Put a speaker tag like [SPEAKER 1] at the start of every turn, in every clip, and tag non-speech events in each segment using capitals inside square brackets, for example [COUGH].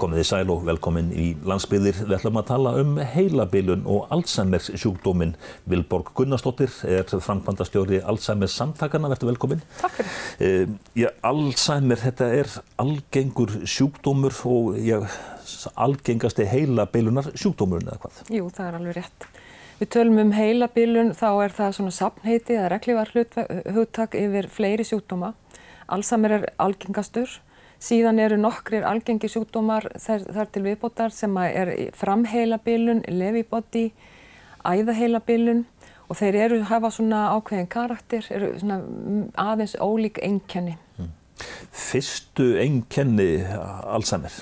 [SPEAKER 1] Komið í sæl og velkomin í landsbyðir. Við ætlum að tala um heilabilun og Alzheimer's sjúkdóminn. Vilborg Gunnarsdóttir er framkvæmdastjóri Alzheimer's samtakana. Verður velkomin.
[SPEAKER 2] Takk fyrir.
[SPEAKER 1] Já, Alzheimer, þetta er algengur sjúkdómur og já, algengasti heilabilunar sjúkdómurinn eða hvað?
[SPEAKER 2] Jú, það er alveg rétt. Við tölum um heilabilun, þá er það svona sapnheiti eða reglívar hugtak yfir fleiri sjúkdóma. Alzheimer er algengastur Síðan eru nokkrir algengi sjúkdómar þar, þar til viðbótar sem er framheilabilun, levibody, æðaheilabilun og þeir eru hafa svona ákveðin karakter, eru svona aðeins ólík einkenni. Mm.
[SPEAKER 1] Fyrstu einkenni Alzheimer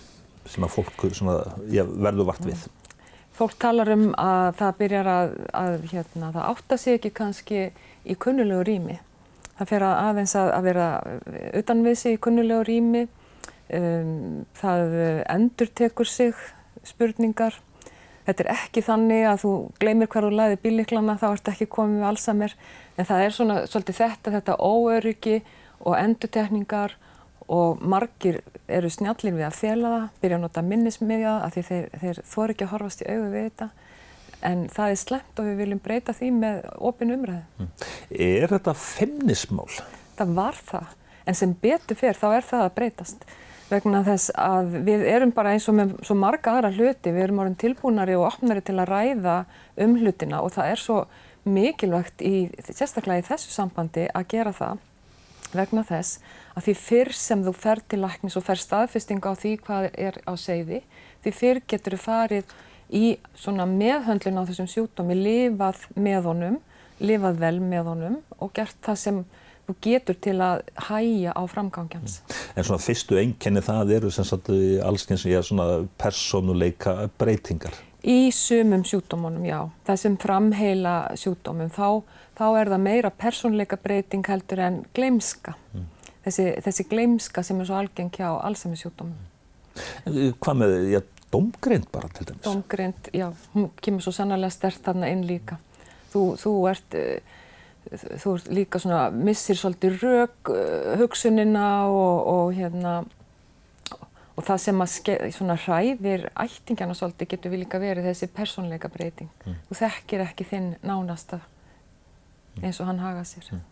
[SPEAKER 1] sem að fólk verður vart við? Mm.
[SPEAKER 2] Fólk talar um að það byrjar að, að hérna, það átta sig ekki kannski í kunnulegu rými. Það fer að aðeins að, að vera utan við sig í kunnulegu rými Um, það endur tekur sig spurningar. Þetta er ekki þannig að þú gleymir hver þú laði bíliklana þá ert ekki komið við Alzheimer en það er svona svolítið þetta, þetta óöryggi og endurtekningar og margir eru snjallir við að fjela það, byrja að nota minnismiðja af því þeir, þeir þor ekki að horfast í auðu við þetta en það er slemt og við viljum breyta því með ofin umræðu. Mm.
[SPEAKER 1] Er þetta femnismál?
[SPEAKER 2] Það var það en sem betur fyrr þá er það að breytast vegna þess að við erum bara eins og með svo marga aðra hluti, við erum orðin tilbúinari og opnari til að ræða um hlutina og það er svo mikilvægt í, sérstaklega í þessu sambandi að gera það vegna þess að því fyrr sem þú fer til læknis og fer staðfestinga á því hvað er á segði, því fyrr getur þú farið í svona meðhöndlun á þessum sjúkdómi, lifað með honum, lifað vel með honum og gert það sem þú getur til að hæja á framgangjans.
[SPEAKER 1] En svona fyrstu einkenni það eru sem sagt allsken sem ég er svona personuleika breytingar?
[SPEAKER 2] Í sumum sjúkdómunum, já. Þessum framheila sjúkdómum, þá, þá er það meira personuleika breyting heldur en gleimska. Mm. Þessi, þessi gleimska sem er svo algeng hjá allsami sjúkdómum.
[SPEAKER 1] En hvað með, já, domgrind bara til dæmis?
[SPEAKER 2] Domgrind, já, hún kemur svo sannarlega stert þarna inn líka. Þú, þú ert þú ert líka svona, missir svolítið rauk uh, hugsunina og, og hérna og það sem að svona hræðir ættingjana svolítið getur við líka verið þessi persónleika breyting. Mm. Þú þekkir ekki þinn nánasta eins og hann haga sér. Mm.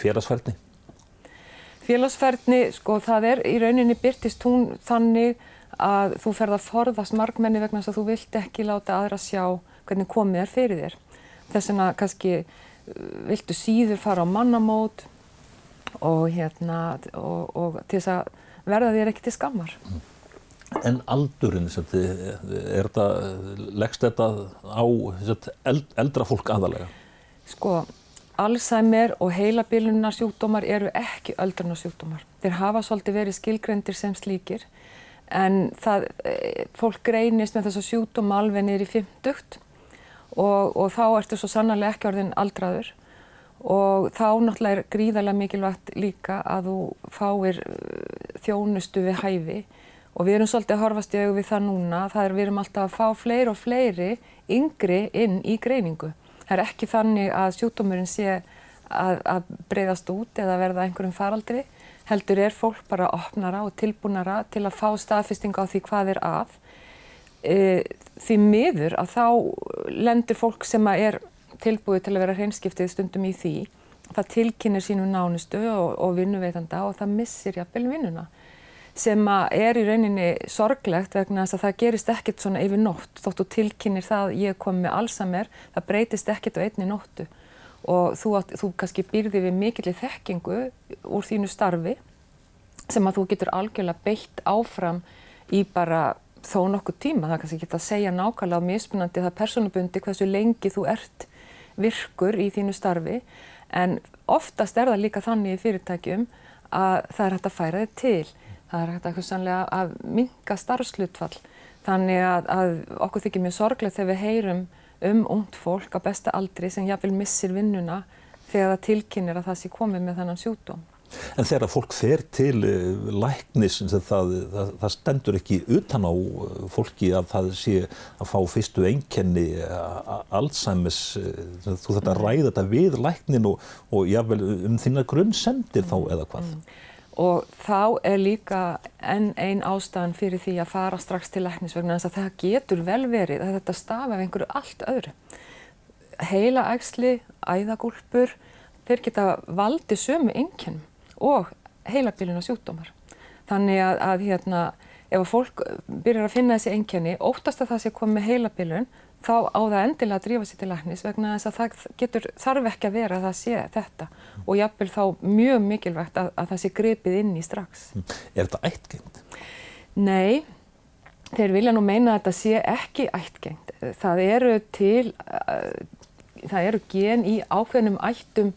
[SPEAKER 1] Félagsfærni?
[SPEAKER 2] Félagsfærni, sko það er í rauninni byrtist hún þannig að þú ferð að forðast markmenni vegna þess að þú vilt ekki láta aðra sjá hvernig komið er fyrir þér. Þess vegna kannski viltu síður fara á mannamót og, hérna, og, og til þess að verða þér ekki til skammar.
[SPEAKER 1] En aldurinn, er þetta, leggst þetta á eldra fólk aðalega?
[SPEAKER 2] Sko, Alzheimer og heilabilunar sjúkdómar eru ekki öldruna sjúkdómar. Þeir hafa svolítið verið skilgrendir sem slíkir en það, e, fólk greinist með þessa sjúkdóma alveg niður í 50 og, og þá ertu svo sannarlega ekki orðin aldraður. Og þá náttúrulega er gríðarlega mikilvægt líka að þú fáir uh, þjónustu við hæfi. Og við erum svolítið að horfast í auðvitað við það núna, það er við erum alltaf að fá fleiri og fleiri yngri inn í greiningu. Það er ekki þannig að sjúkdómurinn sé að, að breyðast út eða verða einhverjum faraldri, heldur er fólk bara opnara og tilbúnara til að fá staðfestinga á því hvað er að e, því miður að þá lendur fólk sem er tilbúið til að vera hreinskiptið stundum í því. Það tilkynir sínu nánustu og, og vinnuveitanda og það missir jafnvel vinnuna sem er í rauninni sorglegt vegna þess að það gerist ekkert svona yfir nótt. Þóttu tilkynir það ég kom með Alzheimer, það breytist ekkert á einni nóttu. Og þú, átt, þú kannski býrði við mikillir þekkingu úr þínu starfi sem að þú getur algjörlega beitt áfram í bara þó nokkuð tíma, það er kannski ekki að segja nákvæmlega mismunandi það personabundi hversu lengi þú ert virkur í þínu starfi en oftast er það líka þannig í fyrirtækjum að það er hægt að færa þið til, það er hægt að sannlega að minga starfslutfall þannig að, að okkur þykir mjög sorglega þegar við heyrum um ungt fólk á besta aldri sem jáfnvel missir vinnuna þegar það tilkynir að það sé komið með þannan sjúdóm.
[SPEAKER 1] En þegar fólk fer til eh, læknis, það, það, það stendur ekki utan á eh, fólki að það sé að fá fyrstu einkenni eh, Alzheimer's, þú þetta ræða þetta við læknin og, og jável um þína grunnsendir þá eða hvað? Mm.
[SPEAKER 2] og þá er líka enn einn ástæðan fyrir því að fara strax til læknis vegna þess að það getur vel verið að þetta stafa af einhverju allt öðru. Heila ægsli, æðagúlpur, þeir geta valdi sömu einkennum og heilabilina sjúkdómar. Þannig að, að hérna, ef að fólk byrjar að finna þessi einkenni, óttast að það sé komið heilabilun, þá á það endilega að drífa sér til læknis vegna þess að það getur, þarf ekki að vera að það sé þetta og jafnvel þá mjög mikilvægt að, að það sé grepið inn í strax.
[SPEAKER 1] Er þetta ættgengt?
[SPEAKER 2] Nei, þeir vilja nú meina að þetta sé ekki ættgengt. Það eru til, það eru gen í ákveðnum ættum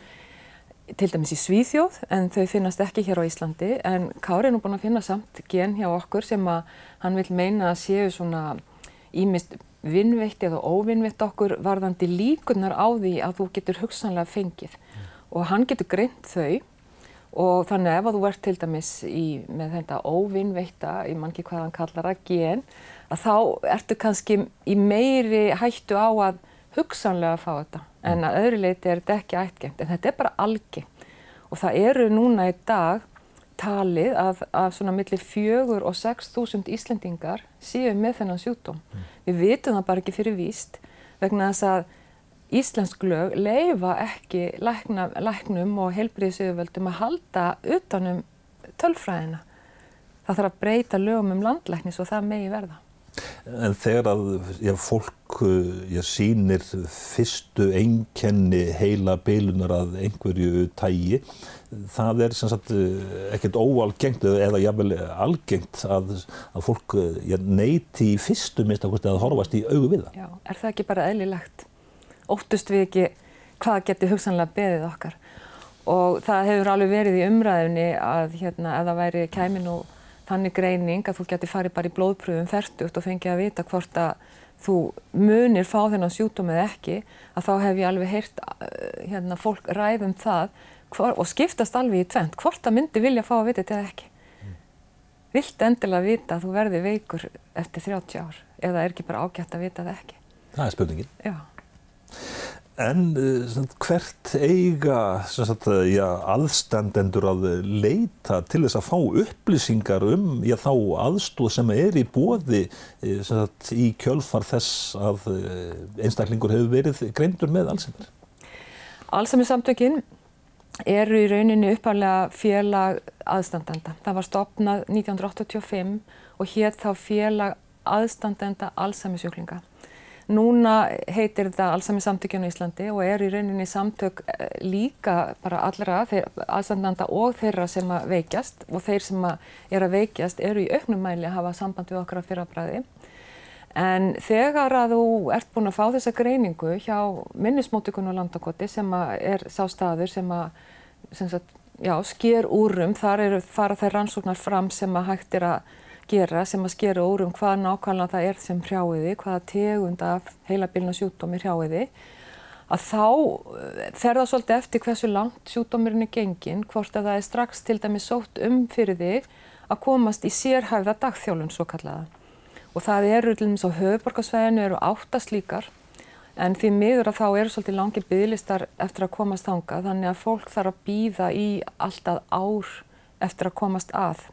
[SPEAKER 2] til dæmis í Svíþjóð en þau finnast ekki hér á Íslandi. En Kári er nú búin að finna samt gen hjá okkur sem að hann vil meina að séu svona ímist vinnveitt eða óvinnveitt okkur varðandi líkunar á því að þú getur hugsanlega fengið. Mm. og hann getur greint þau. Og þannig ef að þú ert til dæmis í, með þetta óvinnveitta, ég man ekki hvað hann kallar að gen, að þá ertu kannski í meiri hættu á að hugsanlega fá þetta en að öðru leiti er þetta ekki ættgengt en þetta er bara algengt og það eru núna í dag talið að, að svona millir fjögur og sex þúsund Íslendingar séu með þennan sjúkdóm. Mm. Við vitum það bara ekki fyrir víst vegna þess að Íslensk lög leifa ekki lækna, læknum og helbriðsauðvöldum að halda utanum tölfræðina. Það þarf að breyta lögum um landlæknis og það megi verða.
[SPEAKER 1] En þegar að já, fólk já, sýnir fyrstu einkenni heila beilunar að einhverju tægi, það er sem sagt ekkert óalgengt eða jável algengt að, að fólk já, neyti í fyrstu minnst að horfast í augu við það.
[SPEAKER 2] Já, er það ekki bara eðlilegt? Óttust við ekki hvað geti hugsanlega beðið okkar og það hefur alveg verið í umræðinni að hérna, ef það væri kæmin og þannig greining að þú geti farið bara í blóðpröfum færtugt og fengið að vita hvort að þú munir fá þennan sjútum eða ekki að þá hef ég alveg heyrt eh, hérna, fólk ræðum það hvor, og skiptast alveg í tvent hvort að myndi vilja fá að vita þetta eða ekki. Mm. Vilt endilega vita að þú verði veikur eftir 30 ár eða er ekki bara ágætt að vita það ekki?
[SPEAKER 1] Það er spurningin.
[SPEAKER 2] Já.
[SPEAKER 1] En uh, hvert eiga sagt, já, aðstandendur að leita til þess að fá upplýsingar um já, þá aðstóð sem er í bóði eh, sagt, í kjölfar þess að eh, einstaklingur hefur verið greindur með Alzheimer?
[SPEAKER 2] Alzheimer samtökinn eru í rauninni uppalega félag aðstandenda. Það var stopnað 1985 og hér þá félag aðstandenda Alzheimer sjúklinga. Núna heitir þetta Alzheimer samtökjun í Íslandi og er í rauninni samtök eh, líka bara allra aðstandanda og þeirra sem að veikjast og þeir sem að er að veikjast eru í auknum mæli að hafa samband við okkar að fyrrabræði. En þegar að þú ert búin að fá þessa greiningu hjá minnismótikun og landakoti sem er sá staður sem að sem sagt, já, sker úrum, þar eru fara þær rannsóknar fram sem að hægt er að gera sem að skera úr um hvað nákvæmlega það er sem hrjáiði, hvaða tegund af heilabilna sjúkdómi hrjáiði, að þá eh, fer það svolítið eftir hversu langt sjúkdómurinn er gengin, hvort að það er strax til dæmi sótt um fyrir þig að komast í sérhæfða dagþjálun svo kallaða. Og það eru til dæmis á höfuborgarsvæðinu eru áttast líkar, en því miður að þá eru svolítið langi bygglistar eftir að komast þanga, þannig að fólk þarf að býða í alltaf ár eftir að komast að.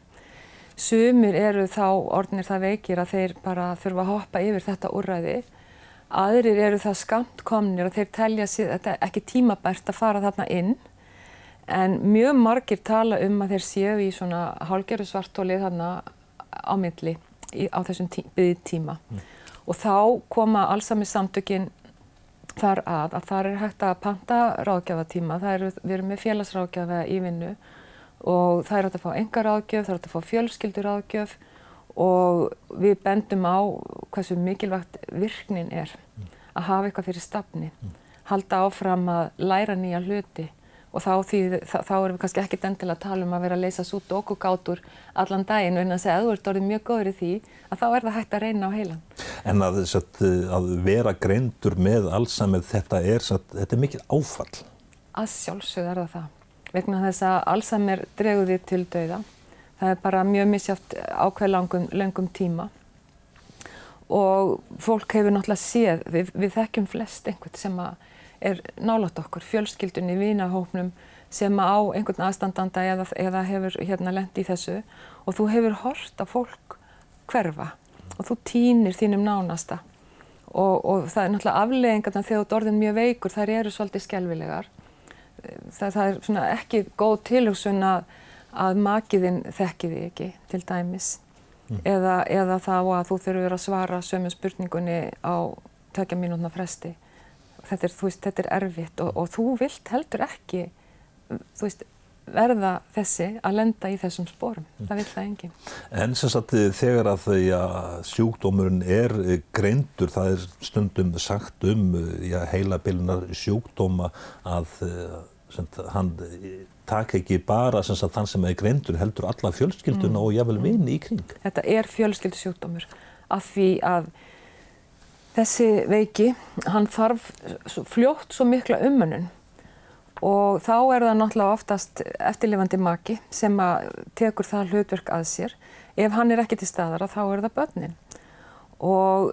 [SPEAKER 2] Sumir eru þá orðinir það veikir að þeir bara þurfa að hoppa yfir þetta úrræði. Aðrir eru það skamt komnir og þeir telja sér þetta ekki tímabært að fara þarna inn. En mjög margir tala um að þeir séu í svona hálgeru svartólið þarna á milli í, á þessum tí, byggtíma. Mm. Og þá koma allsami samtökin þar að að þar er hægt að panta ráðgjafatíma. Við erum með félagsráðgjafa í vinnu og það er hægt að fá engar áðgjöf, það er hægt að fá fjölskyldur áðgjöf og við bendum á hversu mikilvægt virknin er að hafa eitthvað fyrir stafni, halda áfram að læra nýja hluti og þá, því, þá, þá erum við kannski ekkert endilega að tala um að vera að leysa sút og gátur allan daginn en að segja að þú ert orðið mjög góður í því að þá er það hægt að reyna á heilan.
[SPEAKER 1] En að, satt, að vera greindur með allsamið þetta er, satt, þetta er mikið áfall?
[SPEAKER 2] Að sjálfsögð er það það vegna þess að Alzheimer dregur því til dauða. Það er bara mjög misjátt ákveð langum, langum tíma og fólk hefur náttúrulega séð, við, við þekkjum flest einhvern sem er nálátt okkur, fjölskyldunni, vinahópnum sem á einhvern aðstandanda eða, eða hefur hérna lendi í þessu og þú hefur hort að fólk hverfa og þú týnir þínum nánasta og, og það er náttúrulega afleggingarna þegar þú ert orðin mjög veikur, þær eru svolítið skelvilegar. Það, það er svona ekki góð tilhugsun að, að makiðinn þekki þig ekki til dæmis mm. eða, eða þá að þú þurfur að svara sömu spurningunni á tökja mínútna fresti. Þetta er, veist, þetta er erfitt og, og þú vilt heldur ekki veist, verða þessi að lenda í þessum spórum. Mm. Það vil það enginn.
[SPEAKER 1] En sem sagt þegar að því að sjúkdómurinn er greindur, það er stundum sagt um já, heilabilinar sjúkdóma að hann taka ekki bara sem sagt, þann sem er greindur heldur alla fjölskylduna mm. og jável vini í kring.
[SPEAKER 2] Þetta er fjölskyldusjúkdómur af því að þessi veiki, hann þarf fljótt svo mikla umönnun og þá er það náttúrulega oftast eftirlifandi maki sem að tekur það hlutverk að sér. Ef hann er ekki til staðara þá er það börnin. Og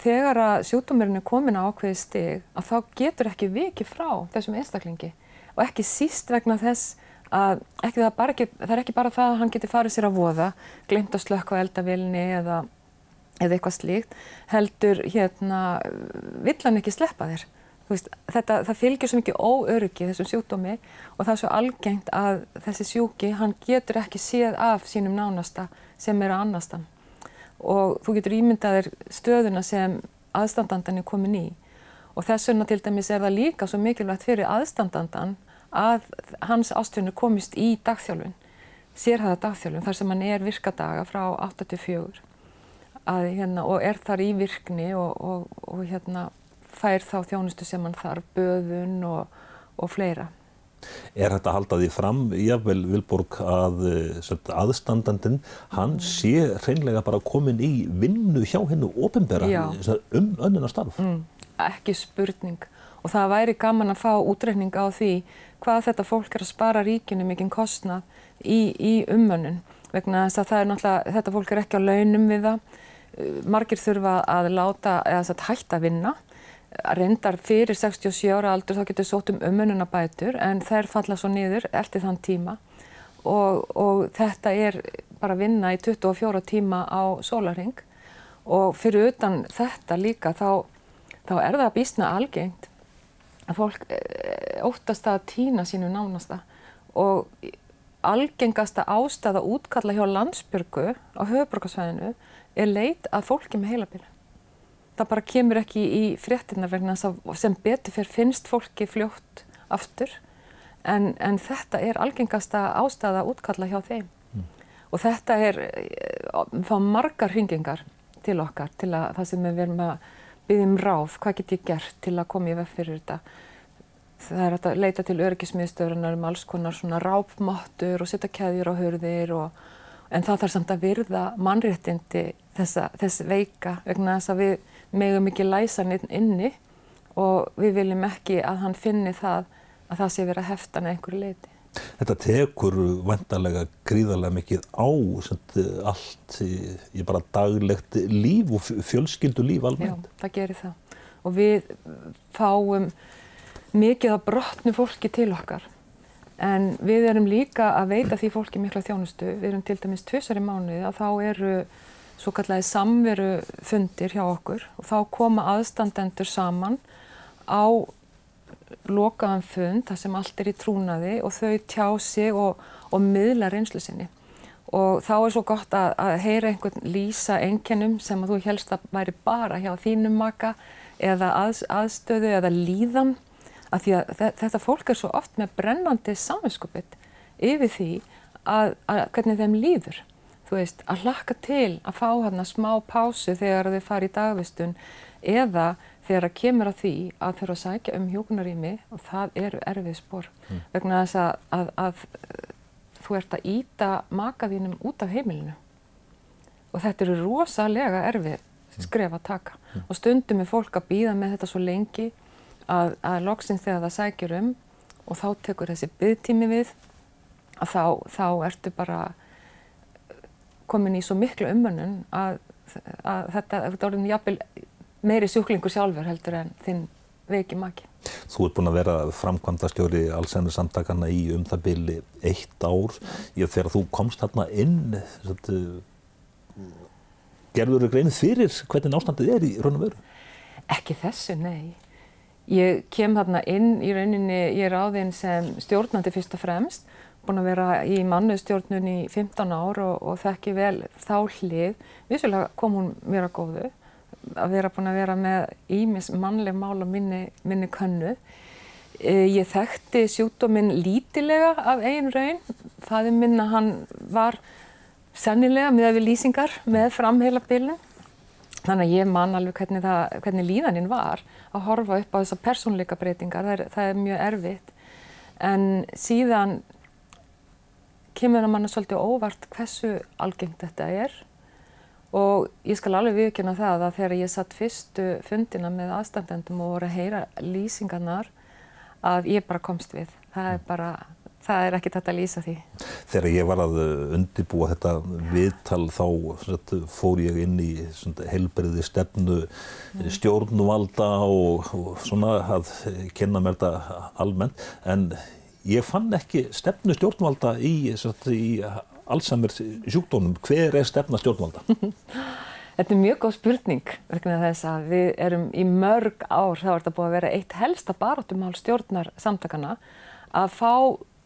[SPEAKER 2] þegar að sjútumurinn er komin á ákveði stig að þá getur ekki vikið frá þessum einstaklingi og ekki síst vegna þess að það, ekki, það er ekki bara það að hann getur farið sér að voða, glemt að slökka eldavilni eða, eða eitthvað slíkt, heldur hérna vill hann ekki sleppa þér. Veist, þetta, það fylgir svo mikið óöryggi þessum sjúkdómi og það er svo algengt að þessi sjúki, hann getur ekki séð af sínum nánasta sem er að annastan og þú getur ímyndaðir stöðuna sem aðstandandan er komin í og þess vegna til dæmis er það líka svo mikilvægt fyrir aðstandandan að hans ástfjörnur komist í dagþjálfun, sérhæða dagþjálfun þar sem hann er virkadaga frá 8-4 hérna, og er þar í virkni og, og, og hérna fær þá þjónustu sem hann þarf, böðun og, og fleira.
[SPEAKER 1] Er þetta að halda því fram, jável Vilborg, að eh, aðstandandin, hann mm. sé hreinlega bara komin í vinnu hjá hennu ofinbera um önnuna starf? Mm,
[SPEAKER 2] ekki spurning. Og það væri gaman að fá útreikning á því hvað þetta fólk er að spara ríkinu mikinn kostnað í, í umönnun. Vegna þess að það er náttúrulega, þetta fólk er ekki á launum við það, margir þurfa að láta eða að hætta að vinna. Reyndar fyrir 67 ára aldur þá getur sótt um umönunabætur en þær falla svo niður eftir þann tíma. Og, og þetta er bara að vinna í 24 tíma á sólaring og fyrir utan þetta líka þá, þá er það býstna algengt að fólk eh, óttast að týna sínu nánasta. Og algengasta ástæða útkalla hjá landsbyrgu á höfuborgarsvæðinu er leit að fólki með heilabili það bara kemur ekki í fréttina vegna að sem betur fyrir finnst fólki fljótt aftur. En, en þetta er algengasta ástæða útkalla hjá þeim. Mm. og þetta er eh, margar hringingar til okkar til að það sem við erum að byggja um ráð, hvað get ég gert til að koma í vefð fyrir þetta það er að leita til örgismiðstöðurinnar um alls konar svona rápmáttur og setja keðjur á hörðir og, en það þarf samt að virða mannréttindi þessa, þess veika vegna þess að við megum ekki læsa hann inni og við viljum ekki að hann finni það að það sé verið að hefta hann einhverju leiti.
[SPEAKER 1] Þetta tekur vantarlega gríðarlega mikið á samt, allt í, í bara daglegt líf og fjölskyldu líf almennt.
[SPEAKER 2] Já, það gerir það. Og við fáum mikið af brotnu fólki til okkar. En við erum líka að veita því fólki mikla þjónustu. Við erum til dæmis tvisar í mánuði að þá eru svo kallagi samveru fundir hjá okkur og þá koma aðstandendur saman á lokaðan fund þar sem allt er í trúnaði og þau tjá sig og, og miðla reynslu sinni. Og þá er svo gott að, að heyra einhvern lýsa enginnum sem að þú helst að væri bara hjá þínum maka eða að, aðstöðu eða líðan. Af því að þetta fólk er svo oft með brennandi saminskupið yfir því að, að hvernig þeim líður þú veist, að hlakka til að fá hérna smá pásu þegar þið fari í dagvistun eða þegar það kemur að því að þurfa að sækja um hjókunarími og það eru erfið spór mm. vegna þess að, að, að þú ert að íta makaðínum út af heimilinu og þetta eru rosalega erfið hmm. skref að taka mm. og stundum er fólk að býða með þetta svo lengi að, að loksins þegar það sækjur um og þá tekur þessi byggtími við að þá, þá ertu bara komin í svo miklu umönnun að, að þetta, þetta orðin jafnvel meiri sjúklingur sjálfur heldur en þinn veiki maki.
[SPEAKER 1] Þú ert búin að vera framkvæmdastjóri Alzheimer samtakana í um það byrli eitt ár. Ég þegar þú komst hérna inn, satt, gerður þau grein fyrir hvernig ástandið er í raun og veru?
[SPEAKER 2] Ekki þessu, nei. Ég kem þarna inn í rauninni, ég er áðinn sem stjórnandi fyrst og fremst, búin að vera í mannuðstjórnun í 15 ár og, og þekki vel þá hlið. Vissulega kom hún að góðu að vera búin að vera með ímis mannleg mál á minni, minni könnu. E, ég þekkti sjúkdóminn lítilega af einn raun. Það er minna hann var sennilega með við lýsingar með framheila bylun. Þannig að ég man alveg hvernig, það, hvernig líðaninn var að horfa upp á þessar persónleika breytingar. Það er, það er mjög erfitt. En síðan kemur að manna svolítið óvart hversu algengt þetta er og ég skal alveg viðkjöna það að þegar ég satt fyrstu fundina með aðstandendum og voru að heyra lýsingarnar að ég bara komst við. Það er bara, það er ekki þetta að lýsa því.
[SPEAKER 1] Þegar ég var að undibúa þetta viðtal þá sagt, fór ég inn í heilbriði stefnu mm. stjórnvalda og, og svona að kenna mér þetta almennt en ég fann ekki stefnu stjórnvalda í, sagt, í Alzheimer sjúkdónum, hver er stefna stjórnvalda? [LAUGHS]
[SPEAKER 2] Þetta er mjög góð spurning vegna þess að við erum í mörg ár, þá er þetta búið að vera eitt helsta barátumál stjórnar samtakana að fá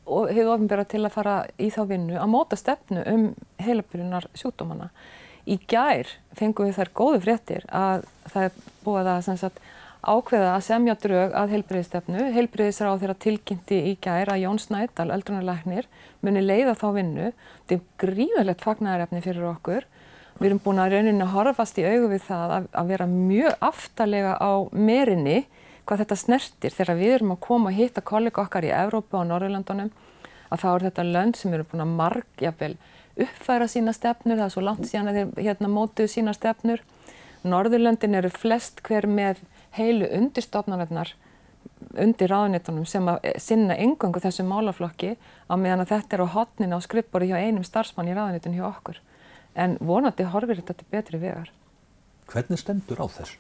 [SPEAKER 2] og hefur ofinbjörða til að fara í þá vinnu að móta stefnu um heilabyrjunar sjúkdómana. Í gær fengum við þær góðu fréttir að það er búið að sagt, ákveða að semja drög að heilbreyðistefnu. Heilbreyðisráð þeirra tilkynnti í gær að Jón Snædal, eldrunarleiknir, muni leiða þá vinnu. Þetta er gríðilegt fagnæðarefni fyrir okkur. Við erum búin að rauninni að horfast í augu við það að, að vera mjög aftalega á merinni hvað þetta snertir þegar við erum að koma og hitta kollega okkar í Evrópu og Norrlandunum að þá er þetta lönd sem eru búin að margjafel uppfæra sína stefnur, það er svo langt síðan að þeir hérna, mótuðu sína stefnur. Norðurlöndin eru flest hver með heilu undirstofnarnar undir ráðunitunum sem að sinna engungu þessu málaflokki á meðan að þetta er á hotnin á skrippbori hjá einum starfsmann í ráðunitun hjá okkur. En vonandi horfir þetta til betri vegar.
[SPEAKER 1] Hvernig stendur á þessu?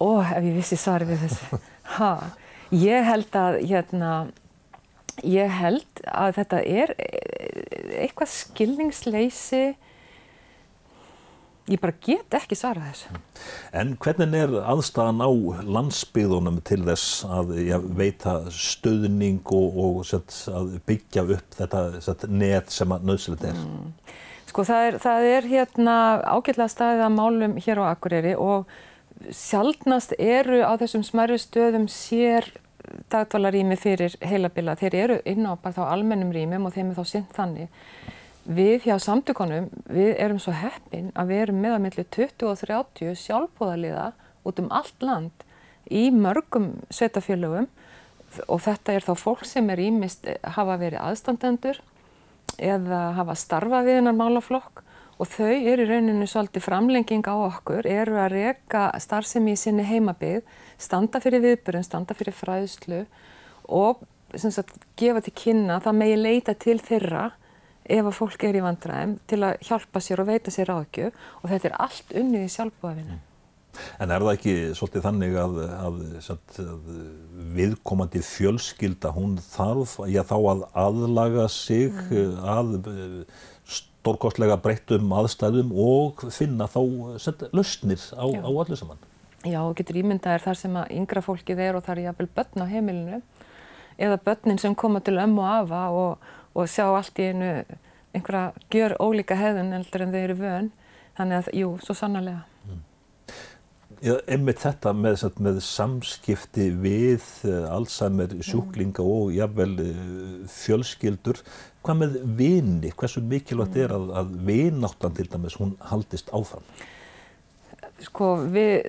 [SPEAKER 2] Ó, ef ég vissi svari við þessu. [LAUGHS] Ha, ég held að, hérna, ég held að þetta er eitthvað skilningsleysi Ég bara get ekki svarað þessu.
[SPEAKER 1] En hvernig er aðstæðan á landsbyðunum til þess að ja, veita stöðning og, og set, byggja upp þetta set, net sem að nöðsilegt er? Mm.
[SPEAKER 2] Sko það er, það er hérna ágætlega staðið að málum hér á Akureyri og sjálfnast eru á þessum smærri stöðum sér dagdvalarými fyrir heilabila. Þeir eru inn á bara þá almennum rýmum og þeim er þá sinn þannig. Við hjá samtökunum, við erum svo heppin að við erum með að milli 20 og 30 sjálfbóðaliða út um allt land í mörgum sveitafélögum og þetta er þá fólk sem er ímist hafa verið aðstandendur eða hafa starfað við hennar málaflokk. Og þau eru í rauninu svolítið framlenging á okkur, eru að reka starfsemi í sinni heimabið, standa fyrir viðbörun, standa fyrir fræðslu og sagt, gefa til kynna það megi leita til þeirra ef að fólk er í vandræðum til að hjálpa sér og veita sér áðgju og þetta er allt unnið í sjálfbúðafinu.
[SPEAKER 1] En er það ekki svolítið þannig að, að, að viðkomandi fjölskylda, hún þarf já, þá að aðlaga sig mm. að stórkostlega breyttum aðstæðum og finna þá lausnir á, á allir saman?
[SPEAKER 2] Já, og getur ímyndaðir þar sem að yngra fólkið er og þar er jáfnvel börn á heimilinu eða börnin sem koma til ömmu afa og og sjá allt í einu einhverja gjör ólíka hefðun eldur en þeir eru vön. Þannig að, jú, svo sannarlega. Mm.
[SPEAKER 1] Já, einmitt þetta með, með samskipti við uh, Alzheimer sjúklinga mm. og jáfnvel uh, fjölskyldur. Hvað með vini? Hversu mikilvægt er að, að vináttan til dæmis hún haldist áfram?
[SPEAKER 2] Sko, við,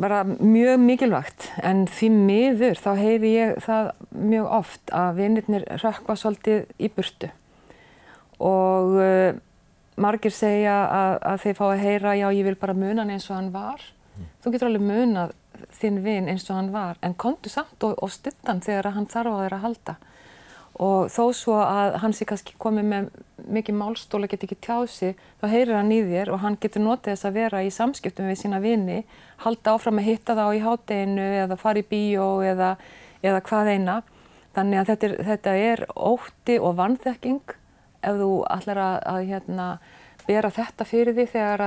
[SPEAKER 2] bara mjög mikilvægt, en því miður þá heyri ég það mjög oft að vinirnir rökkva svolítið í burtu og uh, margir segja að, að þeir fá að heyra já ég vil bara muna hann eins og hann var. Mm. Þú getur alveg munað þinn vin eins og hann var en kontu samt og, og stuttan þegar hann þarf á þeirra að halda og þó svo að hann sé kannski komið með mikið málstóla, get ekki tjáð sig, þá heyrir hann í þér og hann getur notið þess að vera í samskiptum við sína vini, halda áfram að hitta þá í hátteginu eða fara í bíó eða, eða hvað eina. Þannig að þetta er, þetta er ótti og vanþekking ef þú ætlar að, að hérna, bera þetta fyrir því þegar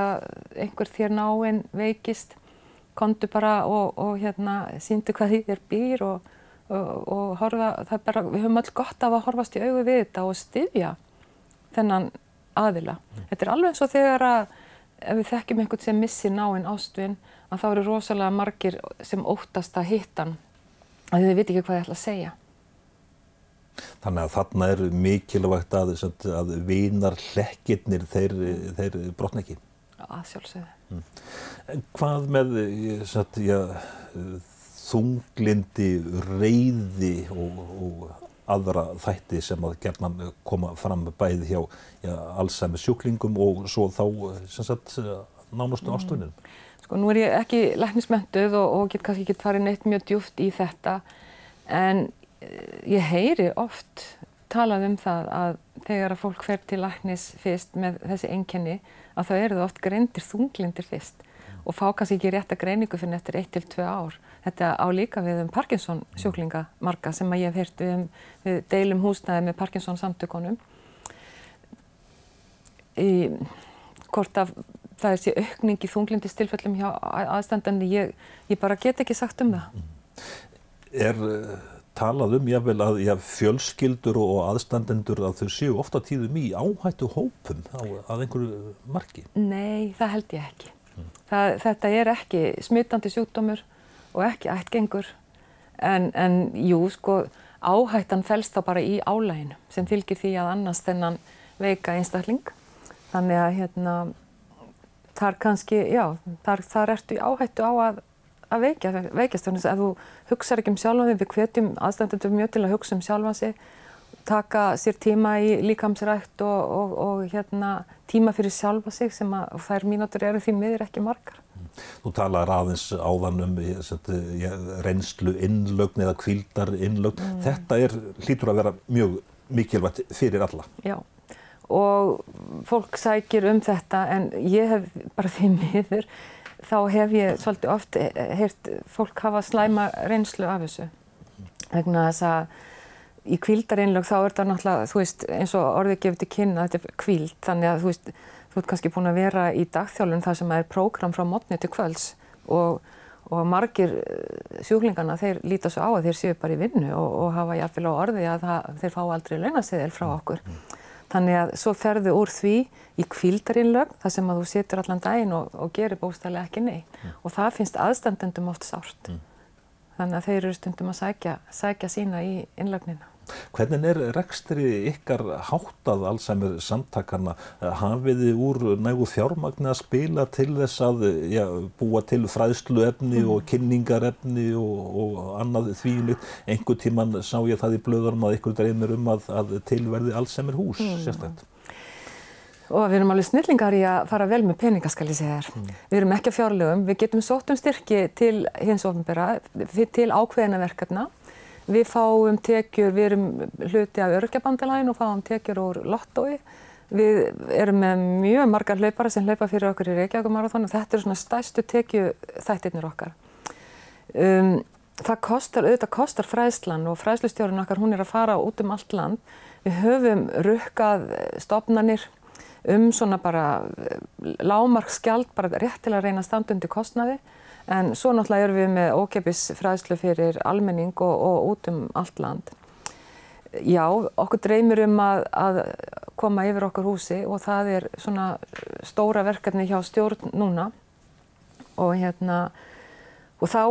[SPEAKER 2] einhver þér náinn veikist, kontu bara og, og hérna, síndu hvað því þér býr og og, horfa, það er bara, við höfum öll gott af að horfast í augu við þetta og styðja þennan aðila. Mm. Þetta er alveg eins og þegar að ef við þekkjum einhvern sem missi náinn ástvinn að þá eru rosalega margir sem óttast að hitta hann að þið veit ekki hvað þið ætla að segja.
[SPEAKER 1] Þannig að þarna er mikilvægt að, að vinar hlekkirnir þeir, þeir brotna ekki.
[SPEAKER 2] Að sjálfsögðu. Mm.
[SPEAKER 1] Hvað með, satt, já, þunglindi, reyði og, og aðra þætti sem að gerðan koma fram bæði hjá já, allsæmi sjúklingum og svo þá sagt, nánustu mm. ástöðunum.
[SPEAKER 2] Sko nú er ég ekki læknismentuð og, og get kannski ekki farið neitt mjög djúft í þetta en eh, ég heyri oft talað um það að þegar að fólk fer til læknis fyrst með þessi enkenni að þá eru það oft greindir þunglindir fyrst og fá kannski ekki rétt að greiningu fyrir eftir 1-2 ár. Þetta á líka við um Parkinson sjúklinga marga sem að ég hef heyrt við, um, við deilum húsnæði með Parkinson samtökunum. Í hvort af það er sér aukning í þunglindistilfellum hjá aðstandandi, ég, ég bara get ekki sagt um það.
[SPEAKER 1] Er uh, talað um jáfnvel að já, fjölskyldur og aðstandendur að þau séu ofta tíðum í áhættu hópum á, að einhverju marki?
[SPEAKER 2] Nei, það held ég ekki. Mm. Það, þetta er ekki smittandi sjúkdómur og ekki ættgengur en, en jú, sko, áhættan fælst þá bara í álæginu sem fylgir því að annars þennan veika einstakling. Þannig að hérna, þar kannski, já, þar, þar ertu í áhættu á að, að veikja, veikjast. Þannig að þú hugsaður ekki um sjálfa þig, við hvetjum aðstændendur mjög til að hugsa um sjálfa sig, taka sér tíma í líkamsrækt og, og, og hérna, tíma fyrir sjálfa sig sem að þær mínútur eru því miður ekki margar.
[SPEAKER 1] Þú talar aðeins áðan um ja, reynslu innlögn eða kvildar innlögn. Mm. Þetta er, hlýtur að vera mjög mikilvægt fyrir alla.
[SPEAKER 2] Já, og fólk sækir um þetta en ég hef bara því [LAUGHS] miður, þá hef ég svolítið oft heyrt fólk hafa slæma reynslu af þessu. Vegna þess að í kvildarinnlög þá er þetta náttúrulega, þú veist, eins og orðið gefur til kynna, þetta er kvild, þannig að þú veist, þú ert kannski búin að vera í dagþjálun þar sem er prógram frá mótni til kvölds og, og margir eh, sjúklingarna þeir líta svo á að þeir séu bara í vinnu og, og hafa jáfnvel á orði að það, þeir fá aldrei launaseðil frá okkur. Þannig að svo ferðu úr því í kvildarinnlög þar sem að þú setur allan daginn og, og gerir bóstæðilega ekki nei og það finnst aðstandendum oft sárt. Mm. Þannig að þeir eru stundum að sækja, sækja sína í innlögnina.
[SPEAKER 1] Hvernig er rekstri ykkar háttað allsæmur samtakana? Hafið þið úr nægu fjármagni að spila til þess að já, búa til fræðsluefni mm. og kynningarefni og, og annað þvílitt? Engu tíman sá ég það í blöðarum að ykkur dreymir um að, að tilverði allsæmur hús, mm. sérstaklega.
[SPEAKER 2] Og við erum alveg snillingar í að fara vel með peningaskali segjar. Mm. Við erum ekki að fjárlegum, við getum sótt um styrki til hins ofinbera, til ákveðina verkefna Við fáum tekjur, við erum hluti af örkjabandalægin og fáum tekjur úr lottói. Við erum með mjög margar hlaupara sem hlaupa fyrir okkur í Reykjavík-marathon og þetta eru svona stæstu tekju þættirnir okkar. Um, það kostar, auðvitað kostar fræðslan og fræðslustjórun okkar, hún er að fara út um allt land. Við höfum rukkað stofnanir um svona bara lámarkskjald, bara rétt til að reyna standundi kostnaði. En svo náttúrulega erum við með ókeppis fræðslu fyrir almenning og, og út um allt land. Já, okkur dreymir um að, að koma yfir okkur húsi og það er svona stóra verkefni hjá stjórn núna og hérna og þá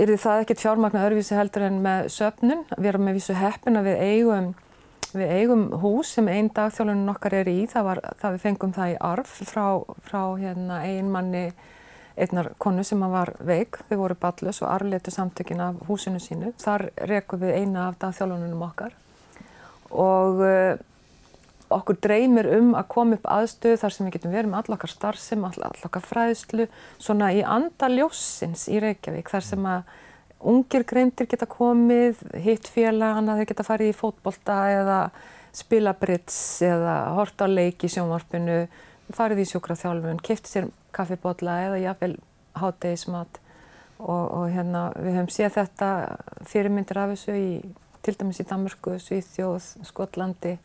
[SPEAKER 2] er það ekkert fjármagna örvísi heldur en með söpnum. Við erum með vísu heppin að við eigum, við eigum hús sem einn dagþjálunum okkar er í. Það var það við fengum það í arf frá, frá hérna, einmanni einnar konu sem var veik, þau voru ballus og arfletu samtökin af húsinu sínu. Þar rekum við eina af dagþjálfunum okkar og uh, okkur dreymir um að koma upp aðstöðu þar sem við getum verið með allokkar starfsem, allokkar fræðslu, svona í andaljósins í Reykjavík þar sem að ungir greindir geta komið, hitt félagana, þeir geta farið í fótbolta eða spila brits eða horta leik í sjónvarpinu, farið í sjúkraþjálfun, kipti sér kaffibotla eða jafnvel hátdeismat og, og hérna við höfum séð þetta fyrirmyndir af þessu í, til dæmis í Danmörku, Svíþjóð, Skotlandi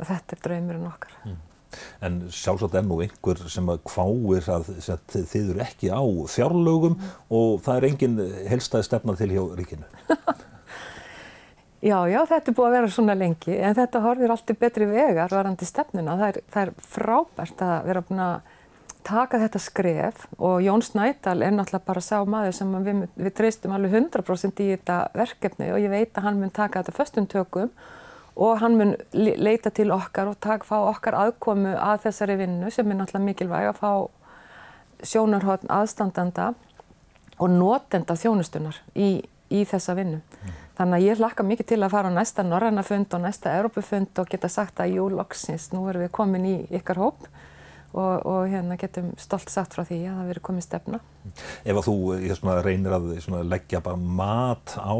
[SPEAKER 2] og þetta er draumurinn okkar. Mm.
[SPEAKER 1] En sjálfsagt er nú einhver sem að kváir að, þið eru ekki á fjárlögum og það er engin helstaði stefnað til hjá ríkinu. [LAUGHS]
[SPEAKER 2] já, já, þetta er búið að vera svona lengi en þetta horfir alltaf betri vegar varandi stefnuna. Það er, það er frábært að vera búin að taka þetta skref og Jón Snædal er náttúrulega bara sá maður sem við, við treystum alveg 100% í þetta verkefni og ég veit að hann mun taka þetta föstum tökum og hann mun leita til okkar og tak, fá okkar aðkomu að þessari vinnu sem er náttúrulega mikilvæg að fá sjónarhóttn aðstandanda og notenda þjónustunar í, í þessa vinnu. Mm. Þannig að ég hlakka mikið til að fara á næsta Norræna fund og næsta Európufund og geta sagt að jú, loksins, nú erum við komin í ykkar hóp og, og hérna getum stolt sagt frá því að það veri komið stefna.
[SPEAKER 1] Ef að þú svona, reynir að svona, leggja bara mat á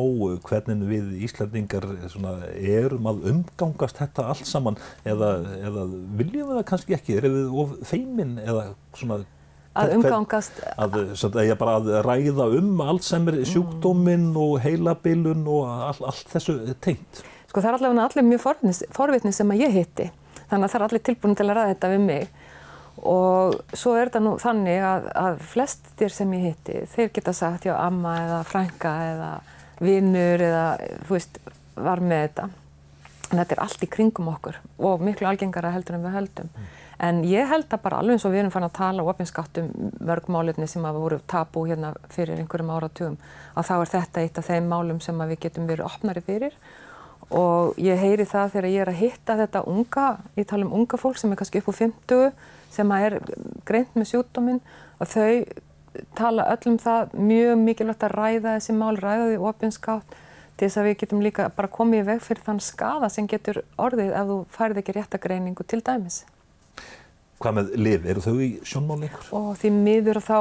[SPEAKER 1] hvernig við Íslandingar svona, erum að umgangast þetta allt saman eða, eða viljum við það kannski ekki? Er við of feiminn eða svona
[SPEAKER 2] að umgangast
[SPEAKER 1] að, að, bara að ræða um allt sem er sjúkdóminn og heilabilun og all, allt þessu tengt
[SPEAKER 2] Sko það er allavega allir mjög forvitni sem að ég hitti þannig að það er allir tilbúin til að ræða þetta við mig og svo er þetta nú þannig að, að flestir sem ég hitti þeir geta sagt já amma eða frænka eða vinnur eða þú veist var með þetta en þetta er allt í kringum okkur og miklu algengara heldur en við höldum mm. en ég held að bara alveg eins og við erum fann að tala og ofinskattum mörgmálefni sem að voru tapu hérna fyrir einhverjum áratugum að þá er þetta eitt af þeim málum sem við getum verið opnari fyrir og ég heyri það þegar ég er að hitta þetta unga, ég tala um unga fólk sem er kannski upp á 50 sem er greint með sjúkdóminn og þau tala öllum það mjög mikilvægt að ræða þessi mál, ræða því ofinskátt til þess að við getum líka bara komið í veg fyrir þann skada sem getur orðið ef þú færið ekki réttagreiningu til dæmis.
[SPEAKER 1] Hvað með liv? Eru þau í sjónmáli ykkur?
[SPEAKER 2] Og því miður þá,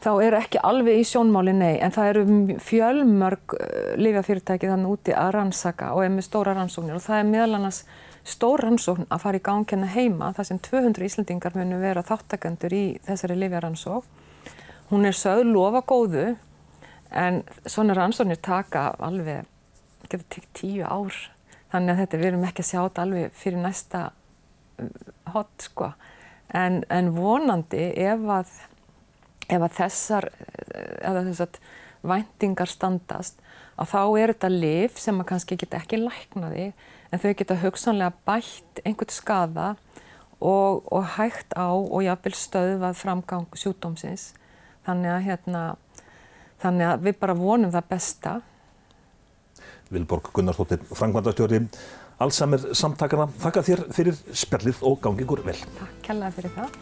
[SPEAKER 2] þá eru ekki alveg í sjónmáli nei, en það eru fjölmörg uh, lifjafyrirtæki þannig úti að rannsaka og er með stóra rannsóknir og það er meðal annars stór rannsókn að fara í gangina hérna heima þar sem 200 Íslandingar munu vera þáttakendur í þessari lifjarannsók. Hún er sögð lofa góðu en svona rannsóknir taka alveg, getur tekið tíu ár þannig að þetta við erum ekki að sjá þetta alveg fyrir næsta uh, hot sko. En, en vonandi ef að, ef að þessar, eða þessar væntingar standast að þá er þetta lif sem að kannski geta ekki læknaði en þau geta hugsanlega bætt einhvert skada og, og hægt á og jáfnvel stöðvað framgang sjúdómsins. Þannig að, hérna, þannig að við bara vonum það besta.
[SPEAKER 1] Vilborg Gunnarsdóttir, frangvandastjóri Alzheimer samtakana. Þakka þér fyrir spjallið og gangi ykkur vel.
[SPEAKER 2] Takk kærlega fyrir það.